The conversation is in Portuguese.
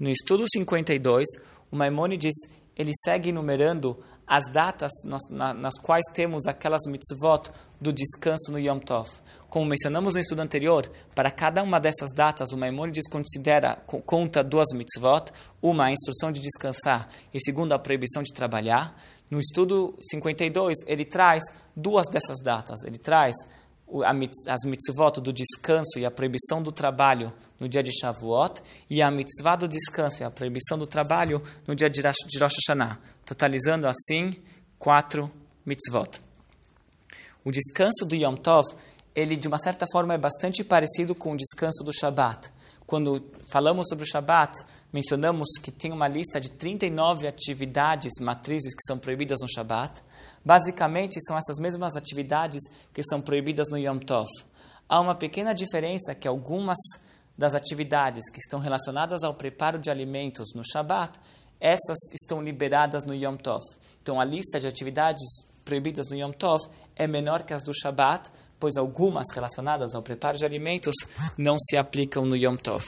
No estudo 52, o Maimônides ele segue enumerando as datas nas, nas quais temos aquelas mitzvot do descanso no Yom Tov. Como mencionamos no estudo anterior, para cada uma dessas datas, o Maimônides considera, conta duas mitzvot, uma a instrução de descansar e segunda a proibição de trabalhar. No estudo 52, ele traz duas dessas datas. Ele traz as mitzvot do descanso e a proibição do trabalho no dia de Shavuot e a mitzvah do descanso e a proibição do trabalho no dia de Rosh Hashanah, totalizando assim quatro mitzvot. O descanso do Yom Tov, ele de uma certa forma é bastante parecido com o descanso do Shabat. Quando falamos sobre o Shabat, mencionamos que tem uma lista de 39 atividades matrizes que são proibidas no Shabat. Basicamente, são essas mesmas atividades que são proibidas no Yom Tov. Há uma pequena diferença que algumas das atividades que estão relacionadas ao preparo de alimentos no Shabat, essas estão liberadas no Yom Tov. Então, a lista de atividades proibidas no Yom Tov é menor que as do Shabat, pois algumas relacionadas ao preparo de alimentos não se aplicam no Yom Tov.